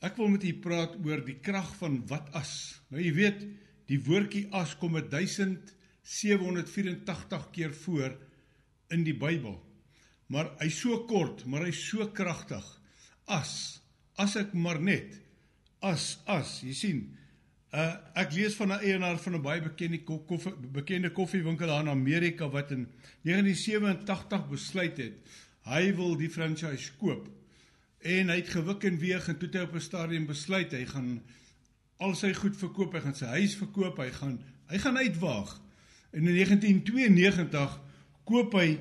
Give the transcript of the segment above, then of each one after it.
Ek wil met u praat oor die krag van wat as. Nou jy weet, die woordjie as kom 1784 keer voor in die Bybel. Maar hy's so kort, maar hy's so kragtig. As, as ek maar net as as, jy sien. Uh ek lees van 'n eienaar van 'n baie bekende koffie bekende koffiewinkel daar in Amerika wat in 1987 besluit het hy wil die franchise koop. En hy het gewik en weeg en toe het hy op 'n stadium besluit hy gaan al sy goed verkoop, hy gaan sy huis verkoop, hy gaan hy gaan uitwaag. En in 1992 koop hy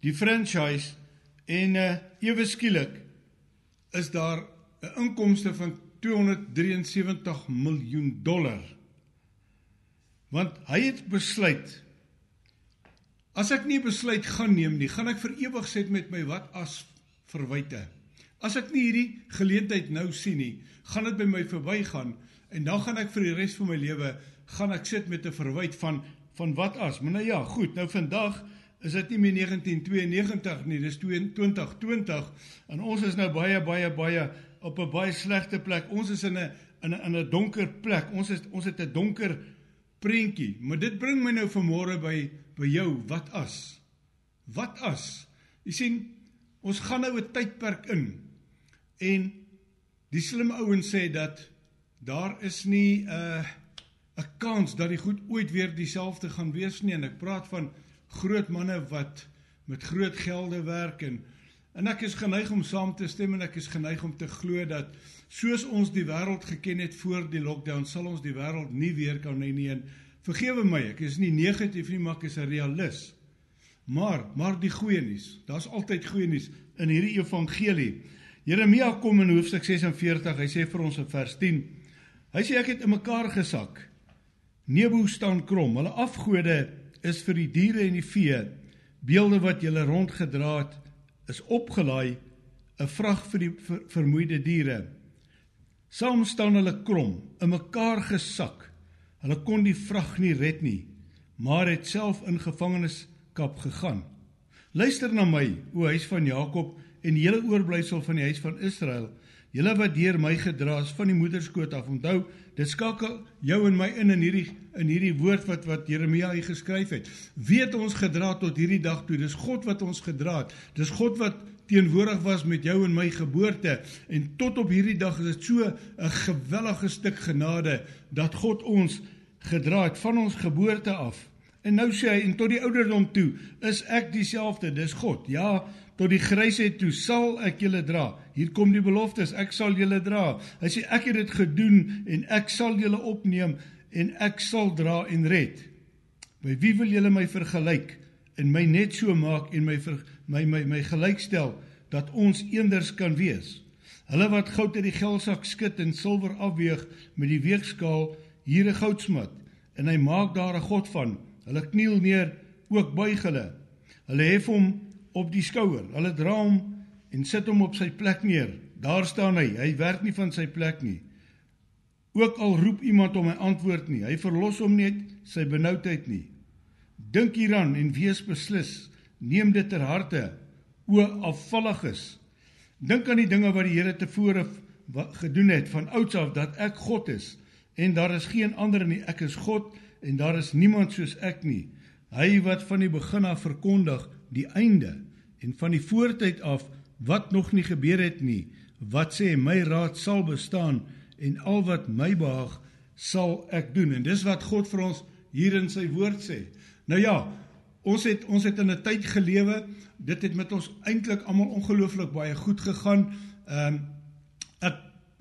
die franchise en uh ewe skielik is daar 'n inkomste van 273 miljoen dollar. Want hy het besluit as ek nie besluit gaan neem nie, gaan ek vir ewig sit met my wat as verwyte. As ek nie hierdie geleentheid nou sien nie, gaan dit by my verbygaan en dan gaan ek vir die res van my lewe gaan ek sit met 'n verwyte van van wat as. Maar nou ja, goed, nou vandag is dit nie meer 1992 nie, dis 2020 en ons is nou baie baie baie op 'n baie slegte plek. Ons is in 'n in 'n in 'n donker plek. Ons is ons het 'n donker prentjie. Maar dit bring my nou vanmôre by by jou, wat as? Wat as? Jy sien, ons gaan nou 'n tydperk in En die slim ouens sê dat daar is nie 'n uh, 'n kans dat die goed ooit weer dieselfde gaan wees nie. En ek praat van groot manne wat met groot gelde werk en en ek is geneig om saam te stem en ek is geneig om te glo dat soos ons die wêreld geken het voor die lockdown sal ons die wêreld nie weer kan hê nie. En vergewe my ek is nie negatief nie maar ek is 'n realis maar maar die goeie nuus daar's altyd goeie nuus in hierdie evangelie Jeremia kom in hoofstuk 46, hy sê vir ons in vers 10. Hy sê ek het in mekaar gesak. Nebo staan krom. Hulle afgode is vir die diere en die vee. Beelde wat julle rondgedra het is opgelaai 'n vrag vir die ver, vermoeide diere. Saam staan hulle krom, in mekaar gesak. Hulle kon die vrag nie red nie, maar het self in gevangenskap gegaan. Luister na my, o huis van Jakob, en die hele oorblysel van die huis van Israel, julle wat deur my gedra is van die moederskoot af. Onthou, dit skakel jou en my in in hierdie in hierdie woord wat wat Jeremia hier geskryf het. Weet ons gedra tot hierdie dag toe. Dis God wat ons gedra het. Dis God wat teenwoordig was met jou en my geboorte en tot op hierdie dag is dit so 'n gewellige stuk genade dat God ons gedra het van ons geboorte af. En nou sê hy en tot die ouderdom toe is ek dieselfde, dis God. Ja, tot die grysheid toe sal ek julle dra. Hier kom die beloftes, ek sal julle dra. Hy sê ek het dit gedoen en ek sal julle opneem en ek sal dra en red. By wie wil julle my vergelyk en my net so maak en my ver, my my my gelykstel dat ons eenders kan wees? Hulle wat goud uit die geldsak skit en silwer afweeg met die weegskaal, hier 'n goudsmid en hy maak daar 'n god van. Hulle kniel neer, ook buig hulle. Hulle hef hom op die skouer. Hulle dra hom en sit hom op sy plek neer. Daar staan hy. Hy werk nie van sy plek nie. Ook al roep iemand om 'n antwoord nie. Hy verlos hom net sy benoudheid nie. Dink hieraan en wees beslis. Neem dit ter harte o afvalliges. Dink aan die dinge wat die Here tevore gedoen het van ouds af dat ek God is en daar is geen ander nie. Ek is God en daar is niemand soos ek nie. Hy wat van die begin af verkondig die einde. En van die voortyd af wat nog nie gebeur het nie wat sê my raad sal bestaan en al wat my behaag sal ek doen. En dis wat God vir ons hier in sy woord sê. Nou ja ons het ons het in 'n tyd gelewe dit het met ons eintlik almal ongelooflik baie goed gegaan. Ehm um,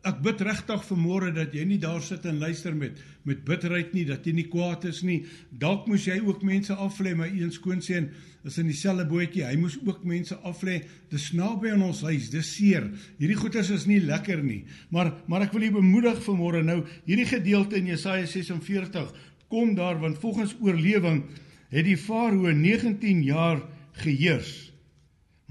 ek bid regtig vir môre dat jy nie daar sit en luister met met bitterheid nie, dat jy nie kwaad is nie. Dalk moes jy ook mense aflê, my een skoonseun is in dieselfde bootjie. Hy moes ook mense aflê. Dis naby aan ons huis, dis seer. Hierdie goeters is nie lekker nie. Maar maar ek wil jou bemoedig vir môre nou. Hierdie gedeelte in Jesaja 46 kom daar want volgens oorlewing het die farao 19 jaar geheers.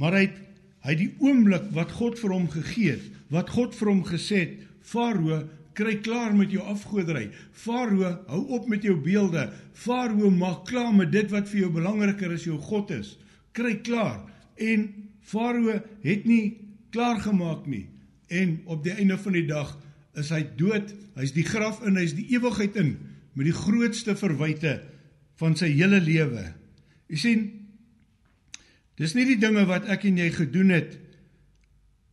Maar hy het hy die oomblik wat God vir hom gegee het wat God vir hom gesê het, Farao, kry klaar met jou afgoderry. Farao, hou op met jou beelde. Farao, maak klaar met dit wat vir jou belangriker as jou God is. Kry klaar. En Farao het nie klaar gemaak nie. en op die einde van die dag is hy dood. Hy's die graf in, hy's die ewigheid in met die grootste verwyte van sy hele lewe. U sien, dis nie die dinge wat ek en jy gedoen het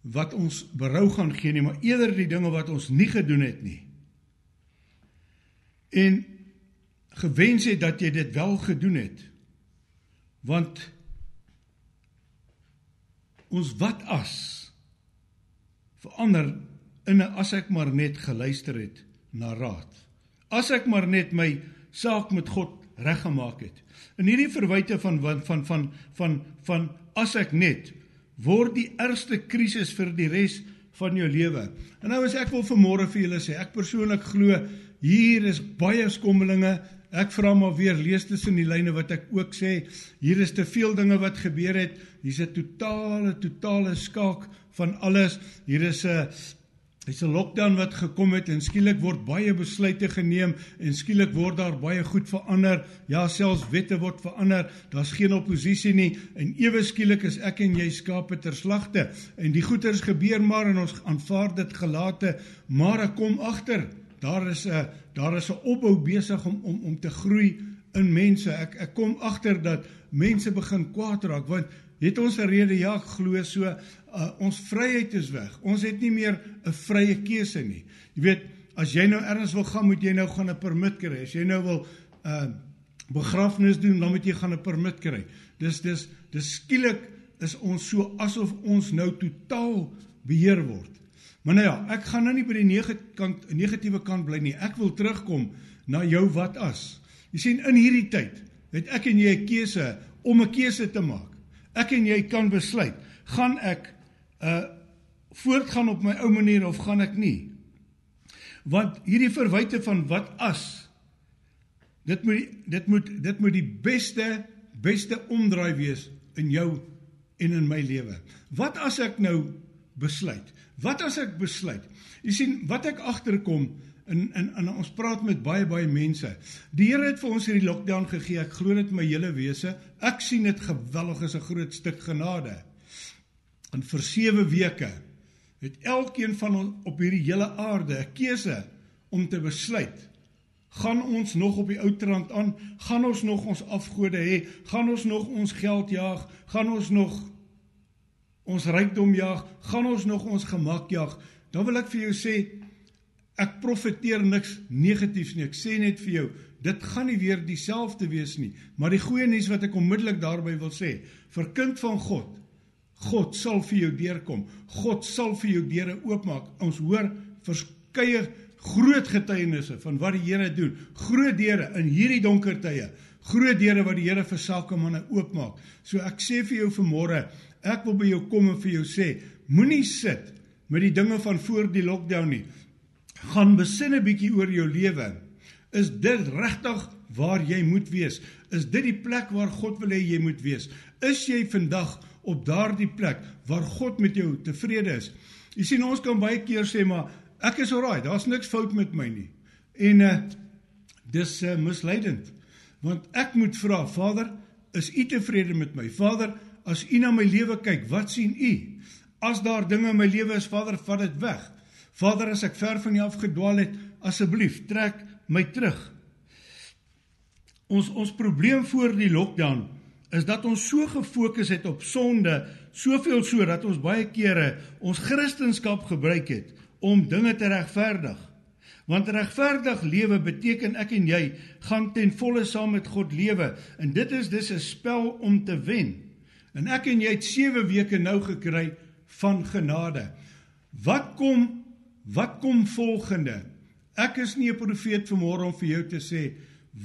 wat ons berou gaan gee nie, maar eerder die dinge wat ons nie gedoen het nie. En gewens het dat jy dit wel gedoen het. Want ons wat as verander in 'n as ek maar net geluister het na raad. As ek maar net my saak met God reggemaak het. In hierdie verwyte van van van van van, van as ek net word die ergste krisis vir die res van jou lewe. En nou as ek wil vanmôre vir julle sê, ek persoonlik glo hier is baie skommelinge. Ek vra maar weer lees tussen die lyne wat ek ook sê. Hier is te veel dinge wat gebeur het. Hier's 'n totale totale skaak van alles. Hier is 'n Dis 'n lockdown wat gekom het en skielik word baie besluite geneem en skielik word daar baie goed verander. Ja, selfs wette word verander. Daar's geen oppositie nie en ewe skielik is ek en jy skape ter slagte. En die goeters gebeur maar en ons aanvaar dit gelate, maar ek kom agter. Daar is 'n daar is 'n opbou besig om om om te groei in mense. Ek ek kom agter dat mense begin kwaad raak want het ons 'n rede ja glo so uh, ons vryheid is weg. Ons het nie meer 'n vrye keuse nie. Jy weet, as jy nou ergens wil gaan, moet jy nou gaan 'n permit kry. As jy nou wil 'n uh, begrafnis doen, dan moet jy gaan 'n permit kry. Dis dis dis skielik is ons so asof ons nou totaal beheer word. Maar nou ja, ek gaan nou nie by die negatiewe kant negatiewe kant bly nie. Ek wil terugkom na jou wat as. Jy sien in hierdie tyd het ek en jy 'n keuse om 'n keuse te maak. Ek en jy kan besluit, gaan ek uh voortgaan op my ou manier of gaan ek nie? Want hierdie verwyte van wat as dit moet dit moet dit moet die beste beste omdraai wees in jou en in my lewe. Wat as ek nou besluit? Wat as ek besluit? Jy sien wat ek agterkom in in in ons praat met baie baie mense. Die Here het vir ons hierdie lockdown gegee. Ek glo dit my hele wese. Ek sien dit geweldig as 'n groot stuk genade. En vir 7 weke het elkeen van ons op hierdie hele aarde 'n keuse om te besluit. Gaan ons nog op die ou trant aan? Gaan ons nog ons afgode hê? Gaan ons nog ons geld jaag? Gaan ons nog ons rykdom jaag? Gaan ons nog ons gemak jaag? Dan wil ek vir jou sê Ek profeteer niks negatiefs nie. Ek sê net vir jou, dit gaan nie weer dieselfde wees nie. Maar die goeie nuus wat ek onmiddellik daarby wil sê, vir kind van God, God sal vir jou deurkom. God sal vir jou deure oopmaak. Ons hoor verskeie groot getuienisse van wat die Here doen. Groot deure in hierdie donker tye. Groot deure wat die Here vir sakemanne oopmaak. So ek sê vir jou vanmôre, ek wil by jou kom en vir jou sê, moenie sit met die dinge van voor die lockdown nie gaan besin 'n bietjie oor jou lewe. Is dit regtig waar jy moet wees? Is dit die plek waar God wil hê jy moet wees? Is jy vandag op daardie plek waar God met jou tevrede is? Jy sien ons kan baie keer sê maar ek is alraai, daar's niks fout met my nie. En uh dis uh, misleidend. Want ek moet vra, Vader, is U tevrede met my? Vader, as U na my lewe kyk, wat sien U? As daar dinge in my lewe is, Vader, vat dit weg. Vader, as ek ver van U af gedwaal het, asseblief trek my terug. Ons ons probleem voor die lockdown is dat ons so gefokus het op sonde, soveel so dat ons baie kere ons kristendom gebruik het om dinge te regverdig. Want regverdig lewe beteken ek en jy gaan ten volle saam met God lewe en dit is dis 'n spel om te wen. En ek en jy het 7 weke nou gekry van genade. Wat kom Wat kom volgende? Ek is nie 'n profeet vanmôre om vir jou te sê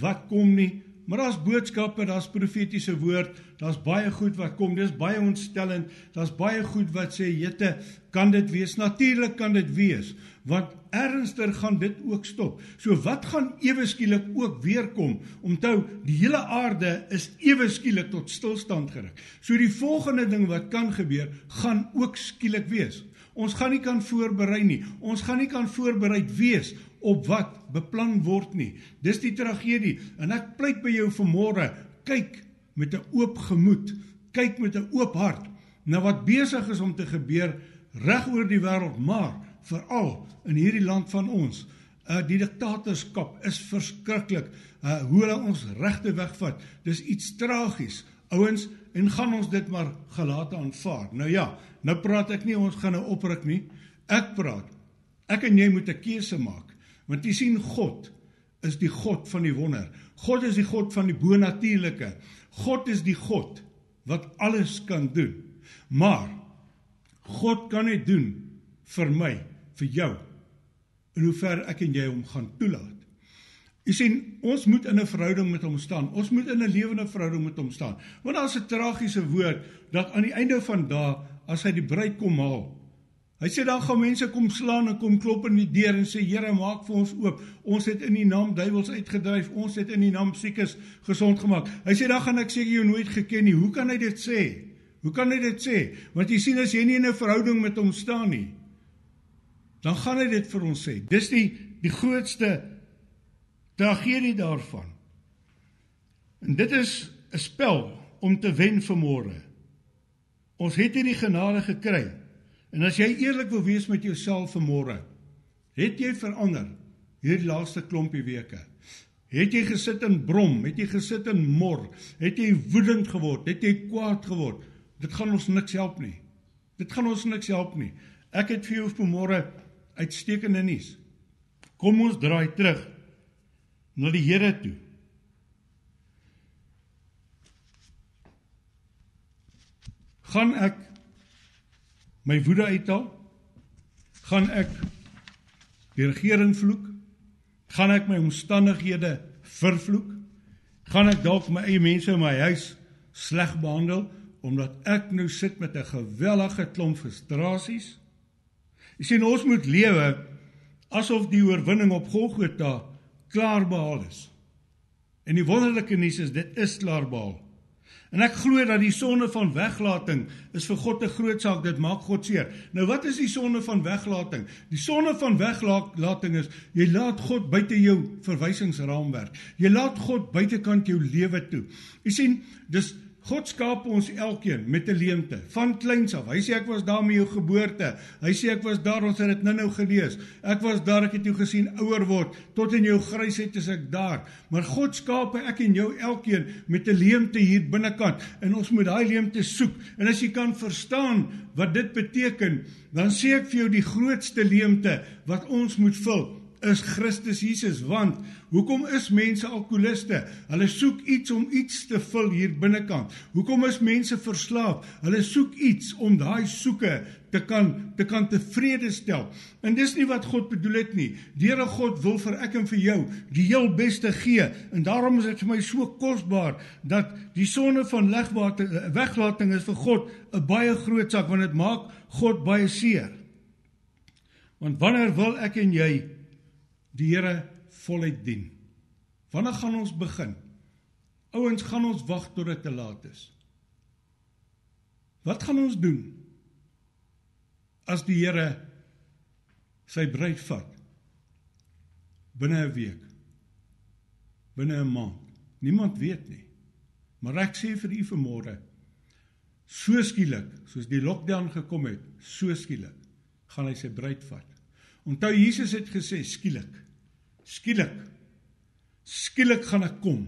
wat kom nie, maar daar's boodskappe, daar's profetiese woord, daar's baie goed wat kom. Dis baie ontstellend. Daar's baie goed wat sê, "Jette, kan dit wees?" Natuurlik kan dit wees, want ernstiger gaan dit ook stop. So wat gaan ewe skielik ook weer kom? Onthou, die hele aarde is ewe skielik tot stilstand geruk. So die volgende ding wat kan gebeur, gaan ook skielik wees. Ons gaan nie kan voorberei nie. Ons gaan nie kan voorbereid wees op wat beplan word nie. Dis die tragedie. En ek pleit by jou vanmôre, kyk met 'n oop gemoed, kyk met 'n oop hart na wat besig is om te gebeur reg oor die wêreld, maar veral in hierdie land van ons. Uh die diktatorskap is verskriklik. Uh hoe hulle ons regte wegvat. Dis iets tragies. Ouens, en gaan ons dit maar gelate aanvaar. Nou ja, nou praat ek nie ons gaan nou opruk nie. Ek praat. Ek en jy moet 'n keuse maak. Want jy sien God is die God van die wonder. God is die God van die bonatuurlike. God is die God wat alles kan doen. Maar God kan net doen vir my, vir jou. In hoever ek en jy hom gaan toelaat. Jy sien, ons moet in 'n verhouding met hom staan. Ons moet in 'n lewende verhouding met hom staan. Want daar's 'n tragiese woord dat aan die einde van dae as hy die bruid kom haal, Hy sê dan gaan mense kom slaan en kom klop in die deur en sê Here maak vir ons oop. Ons het in die naam duiwels uitgedryf. Ons het in die naam siekes gesond gemaak. Hy sê dan gaan ek seker jou nooit geken nie. Hoe kan hy dit sê? Hoe kan hy dit sê? Want jy sien as jy nie in 'n verhouding met hom staan nie, dan gaan hy dit vir ons sê. Dis die die grootste tragedie daarvan. En dit is 'n spel om te wen vir môre. Ons het hierdie genade gekry. En as jy eerlik wil wees met jouself vanmôre, het jy verander hierdie laaste klompie weke? Het jy gesit in brom? Het jy gesit in mor? Het jy woedend geword? Het jy kwaad geword? Dit gaan ons niks help nie. Dit gaan ons niks help nie. Ek het vir jou vanmôre uitstekende nuus. Kom ons draai terug na die Here toe. Gaan ek my woede uithaal? Gaan ek die regering vloek? Gaan ek my omstandighede vervloek? Gaan ek dalk my eie mense in my huis sleg behandel omdat ek nou sit met 'n gewellige klomp frustrasies? Jy sien ons moet lewe asof die oorwinning op Golgotha klaar behaal is. En die wonderlike nuus is dit is klaar behaal. En ek glo dat die sonde van weglating is vir God 'n groot saak. Dit maak God seer. Nou wat is die sonde van weglating? Die sonde van weglating is jy laat God buite jou verwysingsraamwerk. Jy laat God buitekant jou lewe toe. Jy sien, dis God skaap ons elkeen met 'n leemte van kleins af. Hy sê ek was daar met jou geboorte. Hy sê ek was daar, ons het dit nou-nou gelees. Ek was daar, ek het jou gesien ouer word, tot in jou grysheid is ek daar. Maar God skaap ek en jou elkeen met 'n leemte hier binnekant en ons moet daai leemte soek. En as jy kan verstaan wat dit beteken, dan sê ek vir jou die grootste leemte wat ons moet vul is Christus Jesus want hoekom is mense alkoholiste? Hulle soek iets om iets te vul hier binnekant. Hoekom is mense verslaaf? Hulle soek iets om daai soeke te kan te kan tevrede stel. En dis nie wat God bedoel het nie. Deure God wil vir ek en vir jou die heel beste gee en daarom is dit vir my so kosbaar dat die sonde van legwater weglating is vir God 'n baie groot saak want dit maak God baie seer. Want wanneer wil ek en jy die Here voluit dien. Wanneer gaan ons begin? Ouens, gaan ons wag tot dit te laat is? Wat gaan ons doen as die Here sy bruid vat binne 'n week? Binne 'n maand? Niemand weet nie. Maar ek sê vir u vanmôre, so skielik, soos die lockdown gekom het, so skielik gaan hy sy bruid vat. Onthou Jesus het gesê skielik. Skielik. Skielik gaan ek kom.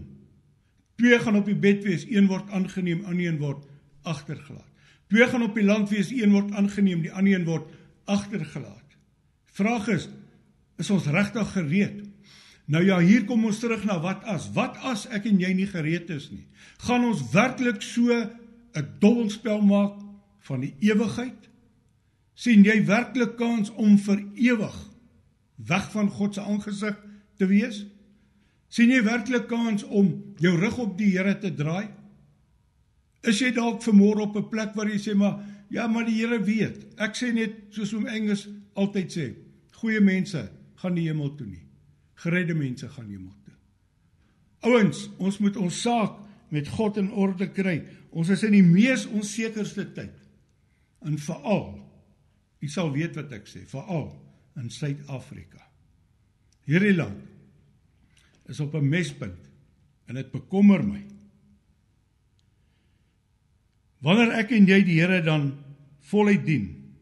Twee gaan op die bed wees, een word aangeneem, ander een word agtergelaat. Twee gaan op die land wees, een word aangeneem, die ander een word agtergelaat. Vraag is, is ons regtig gereed? Nou ja, hier kom ons terug na wat as? Wat as ek en jy nie gereed is nie? Gaan ons werklik so 'n dobbelspel maak van die ewigheid? sien jy werklik kans om vir ewig weg van God se aangesig te wees? sien jy werklik kans om jou rug op die Here te draai? Is jy dalk vermoor op 'n plek waar jy sê maar ja, maar die Here weet. Ek sê net soos om Engels altyd sê, goeie mense gaan die hemel toe nie. Geredde mense gaan hemel toe. Ouens, ons moet ons saak met God in orde kry. Ons is in die mees onsekerste tyd. En veral U sal weet wat ek sê, veral in Suid-Afrika. Hierdie land is op 'n mespunt en dit bekommer my. Wanneer ek en jy die Here dan voluit dien,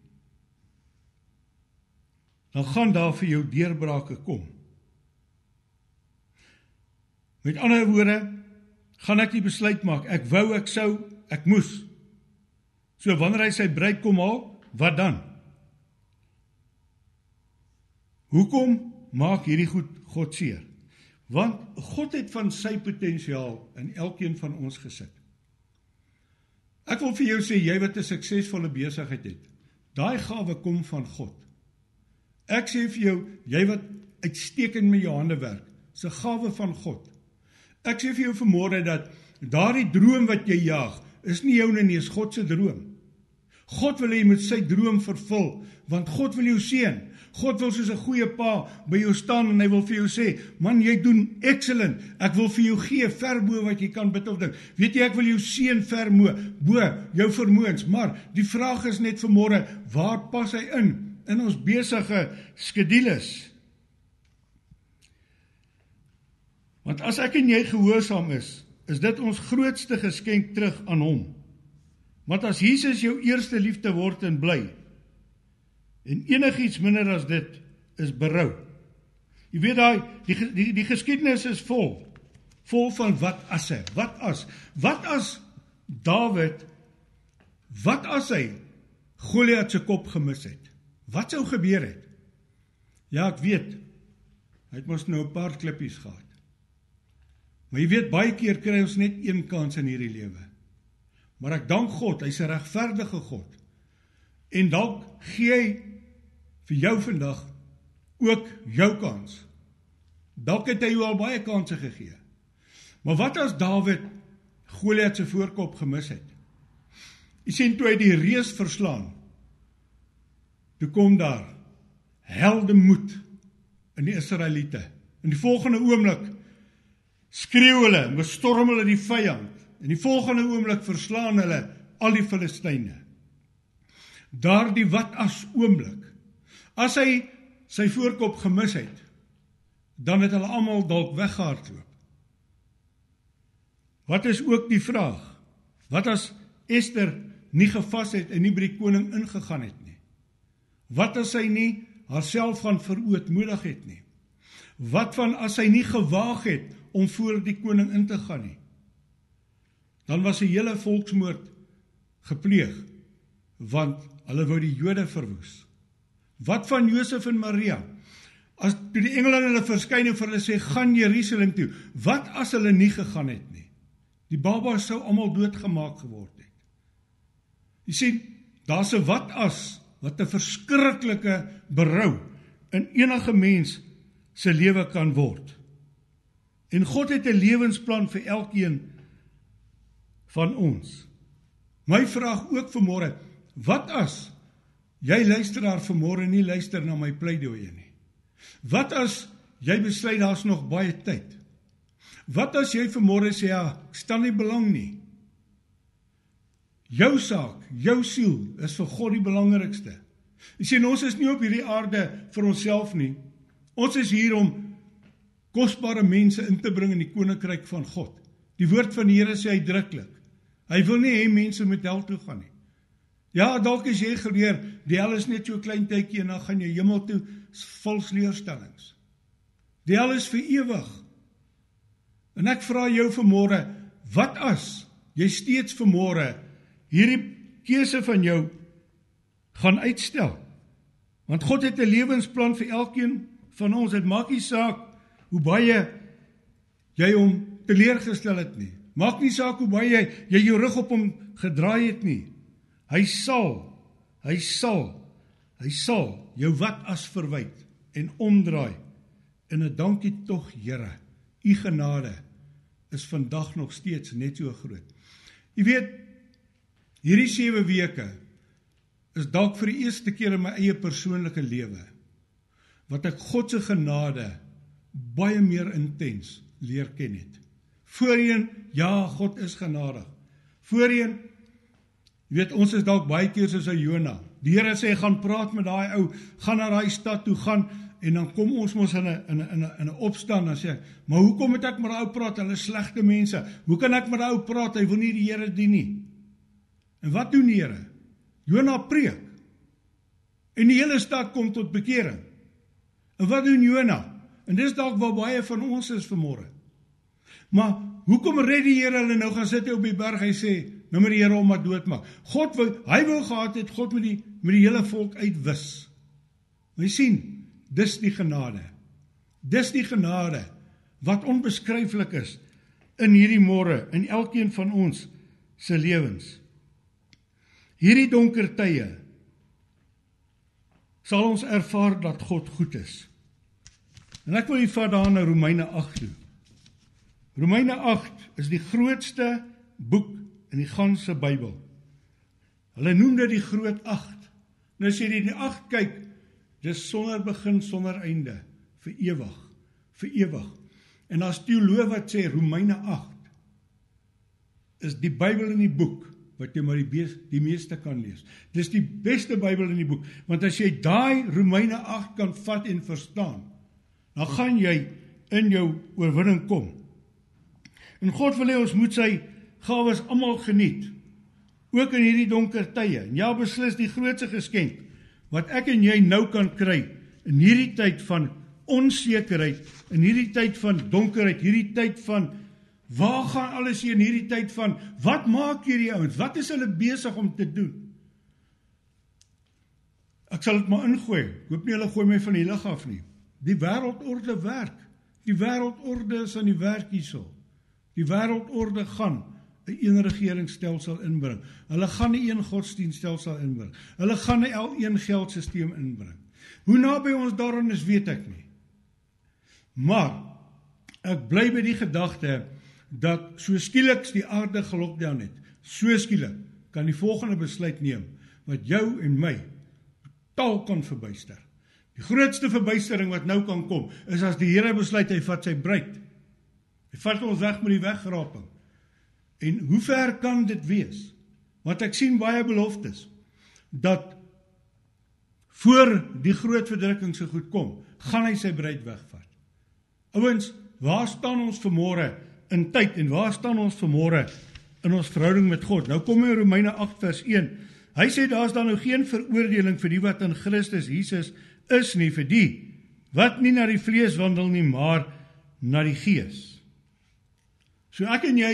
dan gaan daar vir jou deurbrake kom. Met ander woorde, gaan ek die besluit maak. Ek wou, ek sou, ek moes. So wanneer hy sy bruid kom haal, wat dan? Hoekom maak hierdie goed God seer? Want God het van sy potensiaal in elkeen van ons gesit. Ek wil vir jou sê jy wat 'n suksesvolle besigheid het, daai gawe kom van God. Ek sê vir jou, jy wat uitstekend met jou hande werk, se gawe van God. Ek sê vir jou vanmôre dat daardie droom wat jy jag, is nie joune nie, is God se droom. God wil hê jy moet sy droom vervul, want God wil jou seën. God wil soos 'n goeie pa by jou staan en hy wil vir jou sê, "Man, jy doen excellent. Ek wil vir jou gee ver bo wat jy kan bid of dink. Weet jy, ek wil jou seën ver mo bo jou vermoëns, maar die vraag is net vanmôre, waar pas hy in in ons besige skedules?" Want as ek en jy gehoorsaam is, is dit ons grootste geskenk terug aan hom. Want as Jesus jou eerste liefde word en bly, en enigiets minder as dit is berou. Jy weet daai die, die die geskiedenis is vol vol van wat as hy, wat as, wat as Dawid wat as hy Goliat se kop gemis het? Wat sou gebeur het? Ja, ek weet. Hy het mos nou 'n paar klippies gehad. Maar jy weet baie keer kry ons net een kans in hierdie lewe. Maar ek dank God, hy's 'n regverdige God. En dalk gee hy vir jou vandag ook jou kans. Dalk het hy jou al baie kansse gegee. Maar wat as Dawid Goliat se voorkop gemis het? Jy sien toe hy die reus verslaan. Toe kom daar heldemoed in die Israeliete. In die volgende oomblik skreeu hulle bestorm hulle die vyand. En die volgende oomblik verslaan hulle al die Filistyne. Daardie wat as oomblik. As hy sy voorkop gemis het, dan het hulle almal dalk weggehardloop. Wat is ook die vraag? Wat as Ester nie gevas het en nie by die koning ingegaan het nie? Wat as sy nie haarself gaan verootmoedig het nie? Wat van as sy nie gewaag het om voor die koning in te gaan nie. Dan was 'n hele volksmoord gepleeg want hulle wou die Jode verwoes. Wat van Josef en Maria? As toe die engele hulle verskyn en vir hulle sê gaan Jerusalem toe, wat as hulle nie gegaan het nie? Die baba sou almal doodgemaak geword het. Jy sien, daar's 'n wat as wat 'n verskriklike berou in enige mens se lewe kan word. En God het 'n lewensplan vir elkeen van ons. My vraag ook vanmôre, wat as jy luisteraar vanmôre nie luister na my pleidooi nie? Wat as jy besluit daar's nog baie tyd? Wat as jy vanmôre sê ja, ek stel nie belang nie. Jou saak, jou siel is vir God die belangrikste. Jy sien ons is nie op hierdie aarde vir onsself nie. Ons is hier om kosbare mense in te bring in die koninkryk van God. Die woord van die Here sê uitdruklik. Hy wil nie hê mense moet hel toe gaan nie. Ja, dalk as jy geleer, die hel is net so klein tydjie en dan gaan jy hemel toe, vals leerstellings. Die hel is vir ewig. En ek vra jou vanmôre, wat as jy steeds vanmôre hierdie keuse van jou gaan uitstel? Want God het 'n lewensplan vir elkeen van ons. Dit maak nie saak hoe baie jy hom teleurgestel het nie. Maak nie saak hoe baie jy jou rug op hom gedraai het nie. Hy sal, hy sal, hy sal jou wat as verwyd en omdraai in 'n dankie tog Here. U genade is vandag nog steeds net so groot. Jy weet hierdie 7 weke is dalk vir die eerste keer in my eie persoonlike lewe wat ek God se genade baie meer intens leer ken het. Voorheen, ja, God is genadig. Voorheen jy weet ons is dalk baie keer soos 'n Jona. Die Here sê gaan praat met daai ou, gaan na daai stad toe gaan en dan kom ons mos in 'n in 'n in 'n in 'n opstand dan sê ek, maar hoekom moet ek met daai ou praat? Hulle is slegte mense. Hoe kan ek met daai ou praat? Hy wil nie die Here dien nie. En wat doen die Here? Jona preek. En die hele stad kom tot bekering. En wat doen Jona? En dis dalk waar baie van ons is vanmôre. Maar hoekom red die Here hulle nou gaan sit op die berg? Hy sê, nou moet die Here hom maar doodmaak. God wou hy wou gehad het God met die met die hele volk uitwis. Jy sien, dis die genade. Dis die genade wat onbeskryflik is in hierdie môre in elkeen van ons se lewens. Hierdie donker tye sal ons ervaar dat God goed is. En ek wil hier vat daar na Romeine 8 toe. Romeine 8 is die grootste boek in die ganse Bybel. Hulle noem dit die groot 8. Nou jy in die 8 kyk, dis sonder begin, sonder einde, vir ewig, vir ewig. En as teoloog wat sê Romeine 8 is die Bybel in die boek wat jy maar die bees, die meeste kan lees. Dis die beste Bybel in die boek, want as jy daai Romeine 8 kan vat en verstaan, dan gaan jy in jou oorwinning kom. En God wil hê ons moet sy gawes almal geniet. Ook in hierdie donker tye. En ja, beslis die grootste geskenk wat ek en jy nou kan kry in hierdie tyd van onsekerheid, in hierdie tyd van donkerheid, hierdie tyd van waar gaan alles hier in hierdie tyd van wat maak hierdie ouens? Wat is hulle besig om te doen? Ek sal dit maar ingooi. Ek hoop nie hulle gooi my van die lig af nie. Die wêreldorde werk. Die wêreldorde is aan die werk hierso. Die wêreldorde gaan 'n een regeringsstelsel inbring. Hulle gaan 'n een godsdienststelsel inbring. Hulle gaan 'n een geldstelsel inbring. Hoe naby ons daaraan is, weet ek nie. Maar ek bly by die gedagte dat so skielik die aarde gelockdown het. So skielik kan die volgende besluit neem wat jou en my totaal kan verbuister. Die grootste verbuistering wat nou kan kom is as die Here besluit hy vat sy bruid Hy vat ons weg met die wegraping. En hoe ver kan dit wees? Want ek sien baie beloftes dat voor die groot verdrukking se goed kom, gaan hy sy bruid wegvat. Ouens, waar staan ons vanmôre in tyd en waar staan ons vanmôre in ons verhouding met God? Nou kom in Romeine 8 vers 1. Hy sê daar's dan nou geen veroordeling vir die wat in Christus Jesus is nie vir die wat nie na die vlees wandel nie, maar na die gees. So ek en jy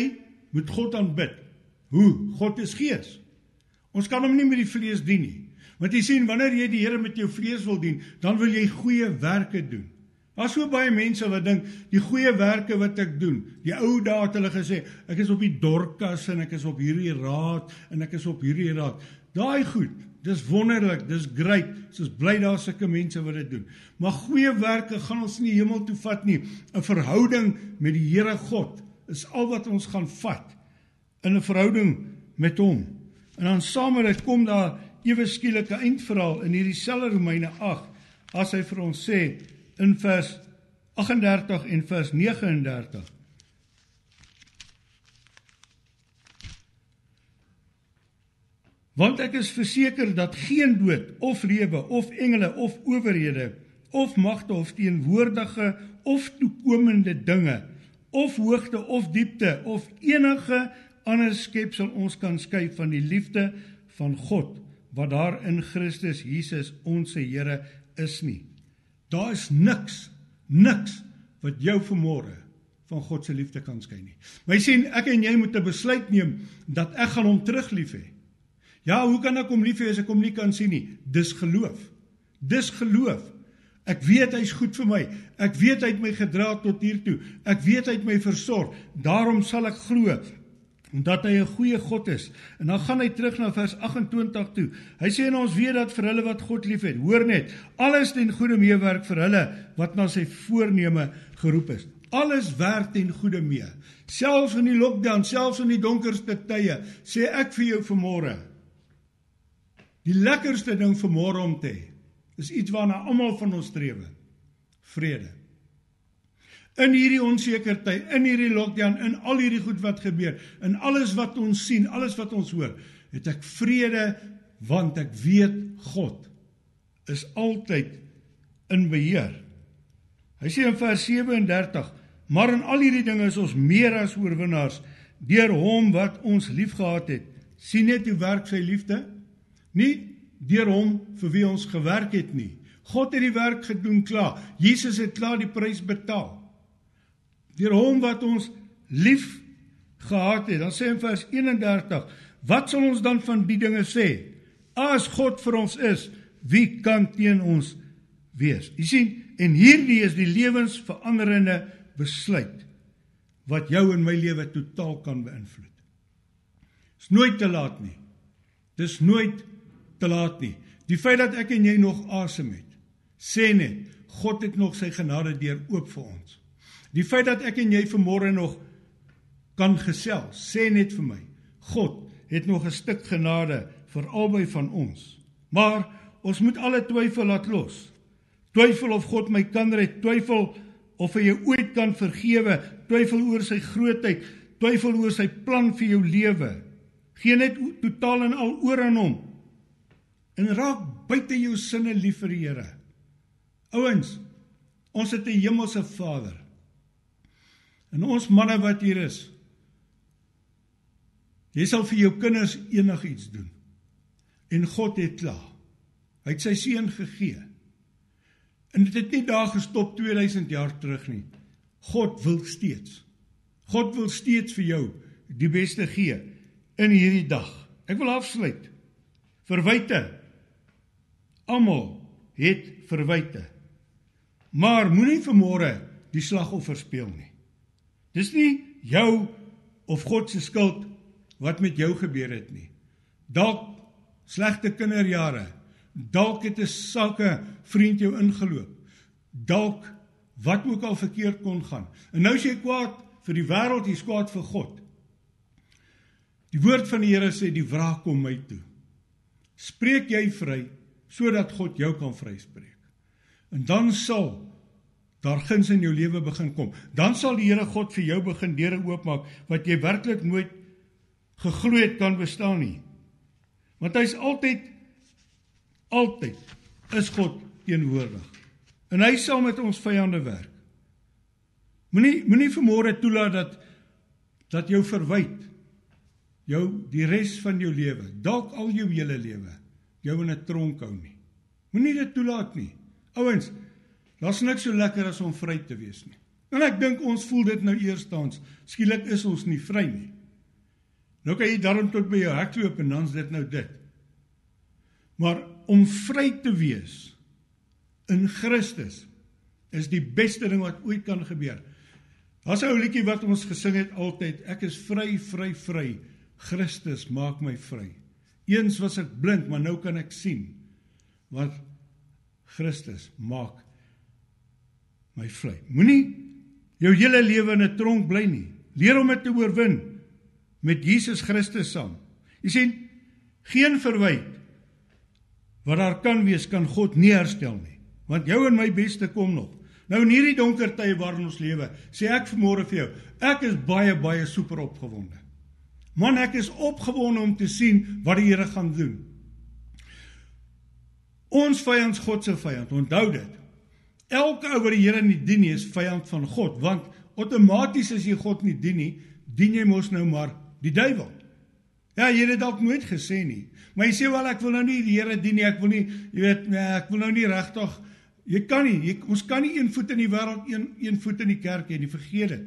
moet God aanbid. Hoe? God is gees. Ons kan hom nie met die vlees dien nie. Want jy sien wanneer jy die Here met jou vlees wil dien, dan wil jy goeie werke doen. Daar's so baie mense wat dink die goeie werke wat ek doen. Die ou dae het hulle gesê, ek is op die dorkas en ek is op hierdie raad en ek is op hierdie raad. Daai goed, dis wonderlik, dis great. Ons bly daar sulke mense wat dit doen. Maar goeie werke gaan ons nie hemel toe vat nie. 'n Verhouding met die Here God is al wat ons gaan vat in 'n verhouding met hom. En dan saam met dit kom daar ewe skielike eindverhaal in hierdie selfe Romeine 8 as hy vir ons sê in vers 38 en vers 39 Want ek is verseker dat geen dood of lewe of engele of owerhede of magte of teenwoordige of toekomende dinge of hoogte of diepte of enige ander skepsel ons kan skei van die liefde van God wat daar in Christus Jesus ons Here is nie. Daar is niks, niks wat jou vermoere van God se liefde kan skei nie. My sien, ek en jy moet 'n besluit neem dat ek gaan hom terug lief hê. Ja, hoe kan ek hom lief hê as ek hom nie kan sien nie? Dis geloof. Dis geloof. Ek weet hy's goed vir my. Ek weet hy het my gedra tot hier toe. Ek weet hy het my versorg. Daarom sal ek glo omdat hy 'n goeie God is. En dan gaan hy terug na vers 28 toe. Hy sê en ons weet dat vir hulle wat God liefhet, hoor net, alles ten goeie meewerk vir hulle wat na sy voorneme geroep is. Alles werk ten goeie mee. Selfs in die lockdown, selfs in die donkerste tye, sê ek vir jou vanmôre. Die lekkerste ding vanmôre om te hê is iets waarna almal van ons streef. Vrede. In hierdie onseker tyd, in hierdie lockdown, in al hierdie goed wat gebeur, in alles wat ons sien, alles wat ons hoor, het ek vrede want ek weet God is altyd in beheer. Hy sê in vers 37: "Maar in al hierdie dinge is ons meer as oorwinnaars deur hom wat ons liefgehad het." Sien net hoe werk sy liefde? Nie deur hom vir wie ons gewerk het nie. God het die werk gedoen klaar. Jesus het klaar die prys betaal. Deur hom wat ons lief gehad het. Dan sê in vers 31: Wat sal ons dan van die dinge sê? As God vir ons is, wie kan teen ons wees? Jy sien, en hierdie is die lewensveranderende besluit wat jou en my lewe totaal kan beïnvloed. Dit is nooit te laat nie. Dis nooit te laat nie. Die feit dat ek en jy nog asem het, sê net God het nog sy genade deur oop vir ons. Die feit dat ek en jy vanmôre nog kan gesels, sê net vir my, God het nog 'n stuk genade vir albei van ons. Maar ons moet alle twyfel laat los. Twyfel of God my kan red, twyfel of hy jou ooit kan vergewe, twyfel oor sy grootheid, twyfel oor sy plan vir jou lewe. Geen net totaal en al oor aan hom. En raak buite jou sinne lief vir die Here. Ouens, ons het 'n hemelse Vader. En ons manne wat hier is, jy sal vir jou kinders enigiets doen. En God het klaar. Hy het sy seun gegee. En dit het nie daar gestop 2000 jaar terug nie. God wil steeds. God wil steeds vir jou die beste gee in hierdie dag. Ek wil afsluit. Verwyte. Almal het verwyte. Maar moenie vermôre die slagoffer speel nie. Dis nie jou of God se skuld wat met jou gebeur het nie. Dalk slegte kinderjare, Dalk het 'n sakke vriend jou ingeloop. Dalk wat ook al verkeerd kon gaan. En nou is jy kwaad vir die wêreld, jy's kwaad vir God. Die woord van die Here sê die wraak kom my toe. Spreek jy vry sodat God jou kan vryspreek. En dan sal daar guns in jou lewe begin kom. Dan sal die Here God vir jou begin deure oopmaak wat jy werklik nooit geglo het kan bestaan nie. Want hy's altyd Altyd is God teenwoordig. En hy sal met ons vyande werk. Moenie moenie vermoere toelaat dat dat jou verwyd jou die res van jou lewe, dalk al jou hele lewe, jou in 'n tronk hou nie. Moenie dit toelaat nie. Ouens, daar's niks so lekker as om vry te wees nie. En ek dink ons voel dit nou eerstens, skielik is ons nie vry nie. Nou kan jy daarom tot by jou hek loop en dan's dit nou dit. Maar om vry te wees in Christus is die beste ding wat ooit kan gebeur. Daar's 'n ou liedjie wat ons gesing het altyd, ek is vry, vry, vry. Christus maak my vry. Eens was ek blind, maar nou kan ek sien. Want Christus maak my vry. Moenie jou hele lewe in 'n tronk bly nie. Leer om dit te oorwin met Jesus Christus saam. Jy sien, geen verwyte wat daar kan wees kan God nie herstel nie want jou en my beste kom nog nou in hierdie donker tye waarin ons lewe sê ek vanmôre vir jou ek is baie baie super opgewonde man ek is opgewonde om te sien wat die Here gaan doen ons vyand God se vyand onthou dit elke ou wat die Here nie dien nie is vyand van God want outomaties as jy God nie dien nie dien jy mos nou maar die duiwel Ja, jy het dit dalk nooit gesê nie. Maar jy sê wel ek wil nou nie die Here dien nie. Ek wil nie, jy weet, nee, ek wil nou nie regtig jy kan nie. Jy, ons kan nie een voet in die wêreld, een een voet in die kerk hê nie. Vergeet dit.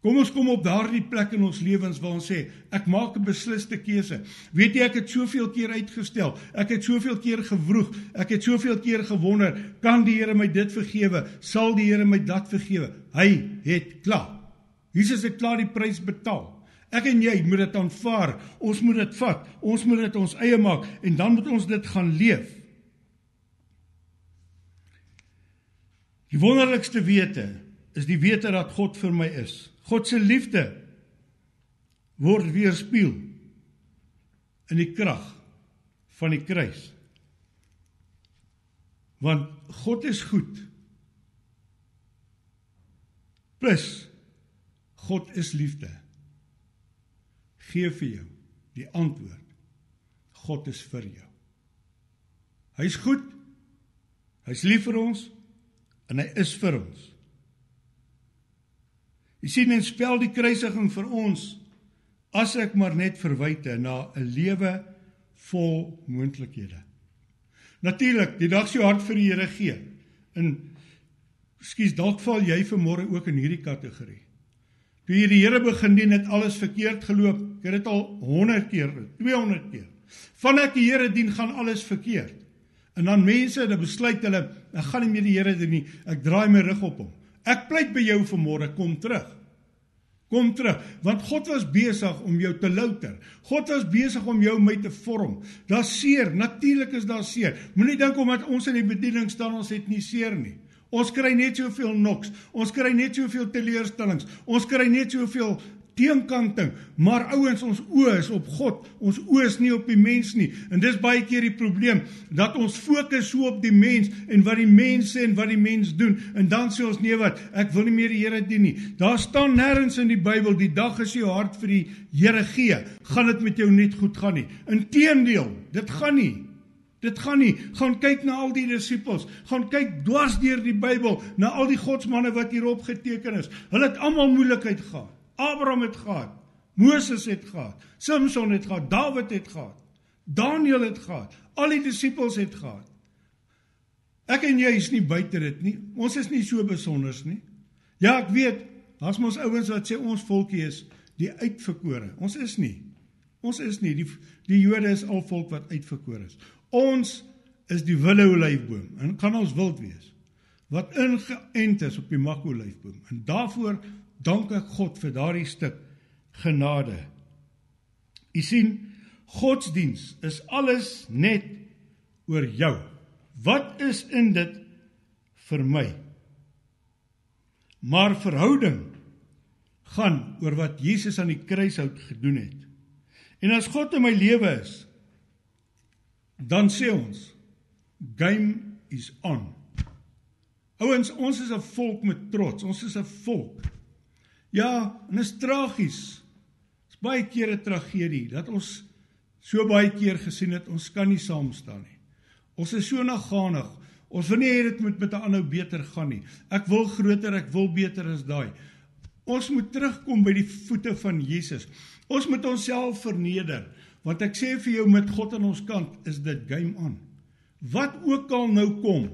Kom ons kom op daardie plek in ons lewens waar ons sê, ek maak 'n beslisste keuse. Weet jy ek het soveel keer uitgestel. Ek het soveel keer gewroeg. Ek het soveel keer gewonder, kan die Here my dit vergewe? Sal die Here my dat vergewe? Hy het klaar. Jesus het klaar die prys betaal. Ek en jy moet dit aanvaar. Ons moet dit vat. Ons moet dit ons eie maak en dan moet ons dit gaan leef. Die wonderlikste wete is die wete dat God vir my is. God se liefde word weerspieël in die krag van die kruis. Want God is goed. Plus God is liefde gee vir jou die antwoord. God is vir jou. Hy's goed. Hy's lief vir ons en hy is vir ons. Jy sien en spel die kruisiging vir ons as ek maar net verwyte na 'n lewe vol moontlikhede. Natuurlik, die dag sy hart vir die Here gee. In Ekskuus, dalk val jy vanmôre ook in hierdie kategorie. Toe jy die Here begin dien, het alles verkeerd geloop. Ek het dit al 100 keer, 200 keer. Van ek die Here dien, gaan alles verkeerd. En dan mense, hulle besluit hulle, ek gaan nie meer die Here dien nie. Ek draai my rug op hom. Ek pleit by jou vanmôre, kom terug. Kom terug, want God was besig om jou te louter. God was besig om jou my te vorm. Daar's seer, natuurlik is daar seer. Moenie dink omdat ons in die bediening staan ons het nie seer nie. Ons kry net soveel noks. Ons kry net soveel teleurstellings. Ons kry net soveel teenkanting. Maar ouens, ons oë is op God. Ons oë is nie op die mens nie. En dis baie keer die probleem dat ons fokus so op die mens en wat die mens sê en wat die mens doen. En dan sê ons nee wat, ek wil nie meer die Here dien nie. Daar staan nêrens in die Bybel die dag as jy jou hart vir die Here gee, gaan dit met jou net goed gaan nie. Inteendeel, dit gaan nie. Dit gaan nie. Gaan kyk na al die disippels. Gaan kyk dwars deur die Bybel na al die godsmanne wat hier opgeteken is. Hulle het almal moeilikheid gehad. Abraham het gehad. Moses het gehad. Samson het gehad. Dawid het gehad. Daniel het gehad. Al die disippels het gehad. Ek en jy is nie buite dit nie. Ons is nie so besonders nie. Ja, ek weet, daar's mos ouens wat sê ons volkie is die uitverkore. Ons is nie. Ons is nie die die Jode is al volk wat uitverkore is. Ons is die wille olyfboom en kan ons wild wees wat ingeënt is op die makko olyfboom. En daarvoor dank ek God vir daardie stuk genade. U sien, godsdiens is alles net oor jou. Wat is in dit vir my? Maar verhouding gaan oor wat Jesus aan die kruishout gedoen het. En as God in my lewe is, dan sê ons game is on. Ouens, ons is 'n volk met trots. Ons is 'n volk. Ja, en dit is tragies. Dit is baie keer 'n tragedie dat ons so baie keer gesien het ons kan nie saam staan nie. Ons is so naganig. Ons wil nie hê dit moet met 'n ander beter gaan nie. Ek wil groter, ek wil beter as daai. Ons moet terugkom by die voete van Jesus. Ons moet onsself verneder. Want ek sê vir jou met God aan ons kant is dit game on. Wat ook al nou kom,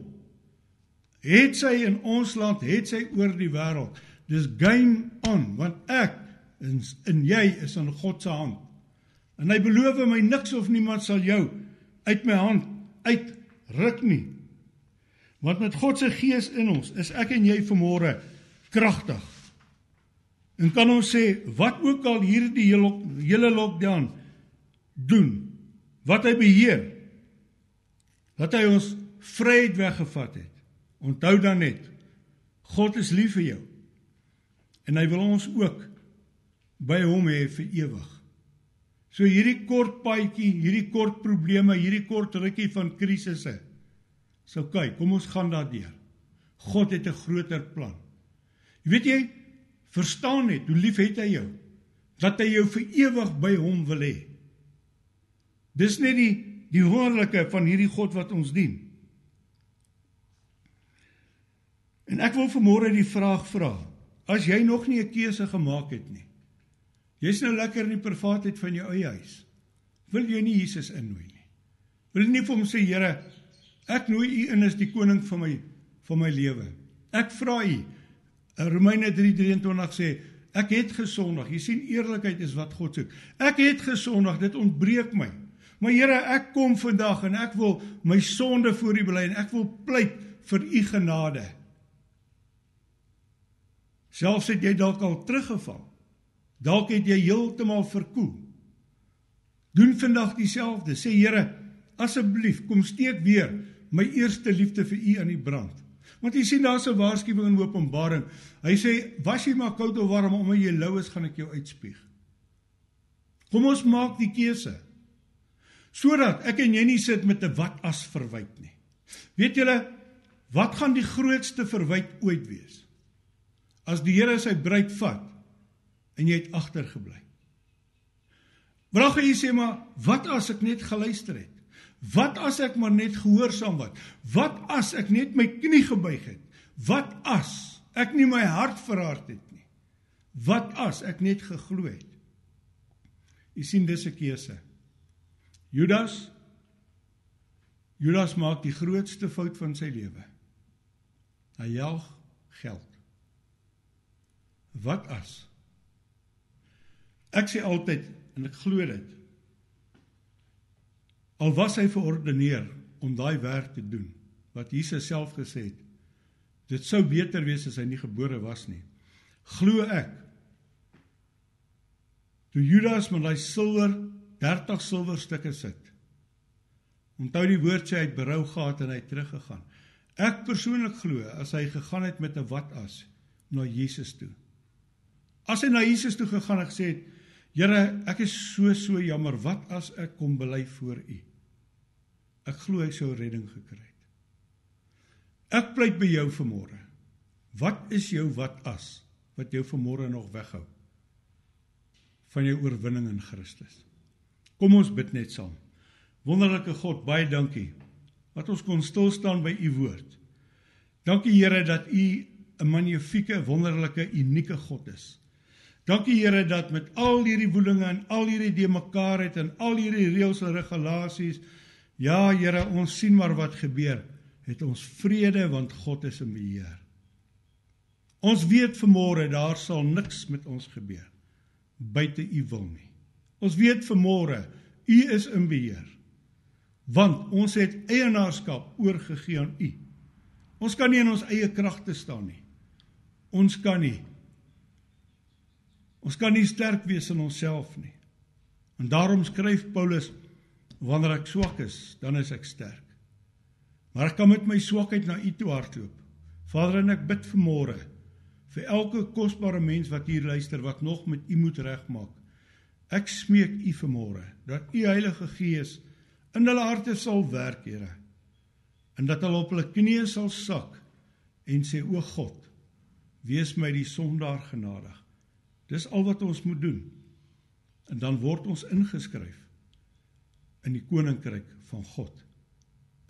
het sy in ons land, het sy oor die wêreld. Dis game on want ek en, en jy is in God se hand. En hy beloof my niks of niemand sal jou uit my hand uitruk nie. Want met God se gees in ons is ek en jy vanmôre kragtig. En kan ons sê wat ook al hierdie hele hele lockdown doen wat hy beheer dat hy ons vryheid weggevat het onthou dan net God is lief vir jou en hy wil ons ook by hom hê vir ewig. So hierdie kort paadjie hierdie kort probleme hierdie kort rukkie van krisisse. So kyk kom ons gaan daardeur. God het 'n groter plan. Jy weet jy verstaan net hoe lief het hy jou dat hy jou vir ewig by hom wil hê. Dis net die die wonderlike van hierdie God wat ons dien. En ek wil vanmôre die vraag vra. As jy nog nie 'n keuse gemaak het nie. Jy's nou lekker in die privaatheid van jou eie huis. Wil jy nie Jesus innooi nie? Wil jy nie vir hom sê Here, ek nooi u in as die koning van my van my lewe. Ek vra u. Romeine 3:23 sê ek het gesondig. Jy sien eerlikheid is wat God soek. Ek het gesondig, dit ontbreek my. Maar Here, ek kom vandag en ek wil my sonde voor U bely en ek wil pleit vir U genade. Selfs het jy dalk al teruggeval. Dalk het jy heeltemal verkoel. Doen vandag dieselfde. Sê Here, asseblief kom steek weer my eerste liefde vir U aan die brand. Want jy sien daar's 'n waarskuwing in Openbaring. Hy sê, "Was jy maar koud of warm, omdat jy lou is, gaan ek jou uitspieg." Kom ons maak die keuse sodat ek en jy nie sit met 'n wat as verwyte nie. Weet julle wat gaan die grootste verwyte ooit wees? As die Here sy bruid vat en jy het agtergebly. Vraag jy sê maar wat as ek net geluister het? Wat as ek maar net gehoorsaam was? Wat as ek net my knie gebuig het? Wat as ek nie my hart verhard het nie? Wat as ek net geglo het? Jy sien dis 'n keuse. Judas Judas maak die grootste fout van sy lewe. Hy jaag geld. Wat as? Ek sê altyd en ek glo dit. Al was hy verordeneer om daai werk te doen wat Jesus self gesê het. Dit sou beter wees as hy nie gebore was nie. Glo ek. Toe Judas met daai silwer 30 silwerstukke sit. Onthou die woord sê hy het berou gehad en hy het teruggegaan. Ek persoonlik glo as hy gegaan het met 'n wat as na Jesus toe. As hy na Jesus toe gegaan en gesê het: "Here, ek is so so jammer, wat as ek kom bely voor U?" Ek glo hy sou redding gekry het. Ek pleit by jou vanmôre. Wat is jou wat as wat jou vanmôre nog weghou van jou oorwinning in Christus? Kom ons bid net saam. Wonderlike God, baie dankie dat ons kon stil staan by u woord. Dankie Here dat u 'n magnifieke, wonderlike, unieke God is. Dankie Here dat met al hierdie woelinge en al hierdie de mekaarheid en al hierdie reëls en regulasies, ja Here, ons sien maar wat gebeur. Het ons vrede want God is in beheer. Ons weet vanmôre daar sal niks met ons gebeur buite u wil nie. Ons weet vanmôre u is in beheer want ons het eienaarskap oorgegee aan U. Ons kan nie in ons eie kragte staan nie. Ons kan nie. Ons kan nie sterk wees in onsself nie. En daarom skryf Paulus wanneer ek swak is, dan is ek sterk. Maar ek kan met my swakheid na U toe hardloop. Vader, en ek bid vir môre vir elke kosbare mens wat hier luister wat nog met U moet regmaak. Ek smeek U vir môre dat U Heilige Gees in hulle harte sal werk, Here. En dat hulle op hulle knieë sal sak en sê o God, wees my die sondaar genadig. Dis al wat ons moet doen. En dan word ons ingeskryf in die koninkryk van God.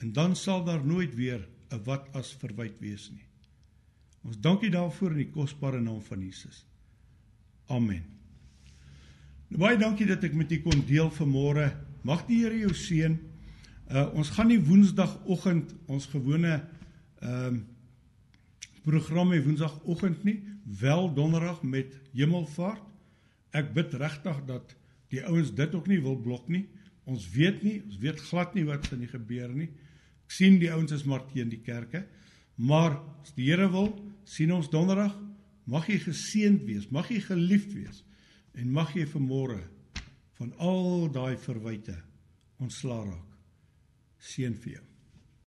En dan sal daar nooit weer 'n wat as verwyd wees nie. Ons dankie daarvoor in die kosbare naam van Jesus. Amen. Nou, baie dankie dat ek met u kon deel vanmôre Mag die Here jou seën. Uh ons gaan nie woensdagoggend ons gewone ehm um, program hê woensdagoggend nie, wel donderdag met hemelvaart. Ek bid regtig dat die ouens dit ook nie wil blok nie. Ons weet nie, ons weet glad nie wat gaan gebeur nie. Ek sien die ouens is maar teen die kerke. Maar as die Here wil, sien ons donderdag. Mag jy geseënd wees, mag jy geliefd wees en mag jy vermôre van al daai verwyte ontslaa raak. Seën vir jou.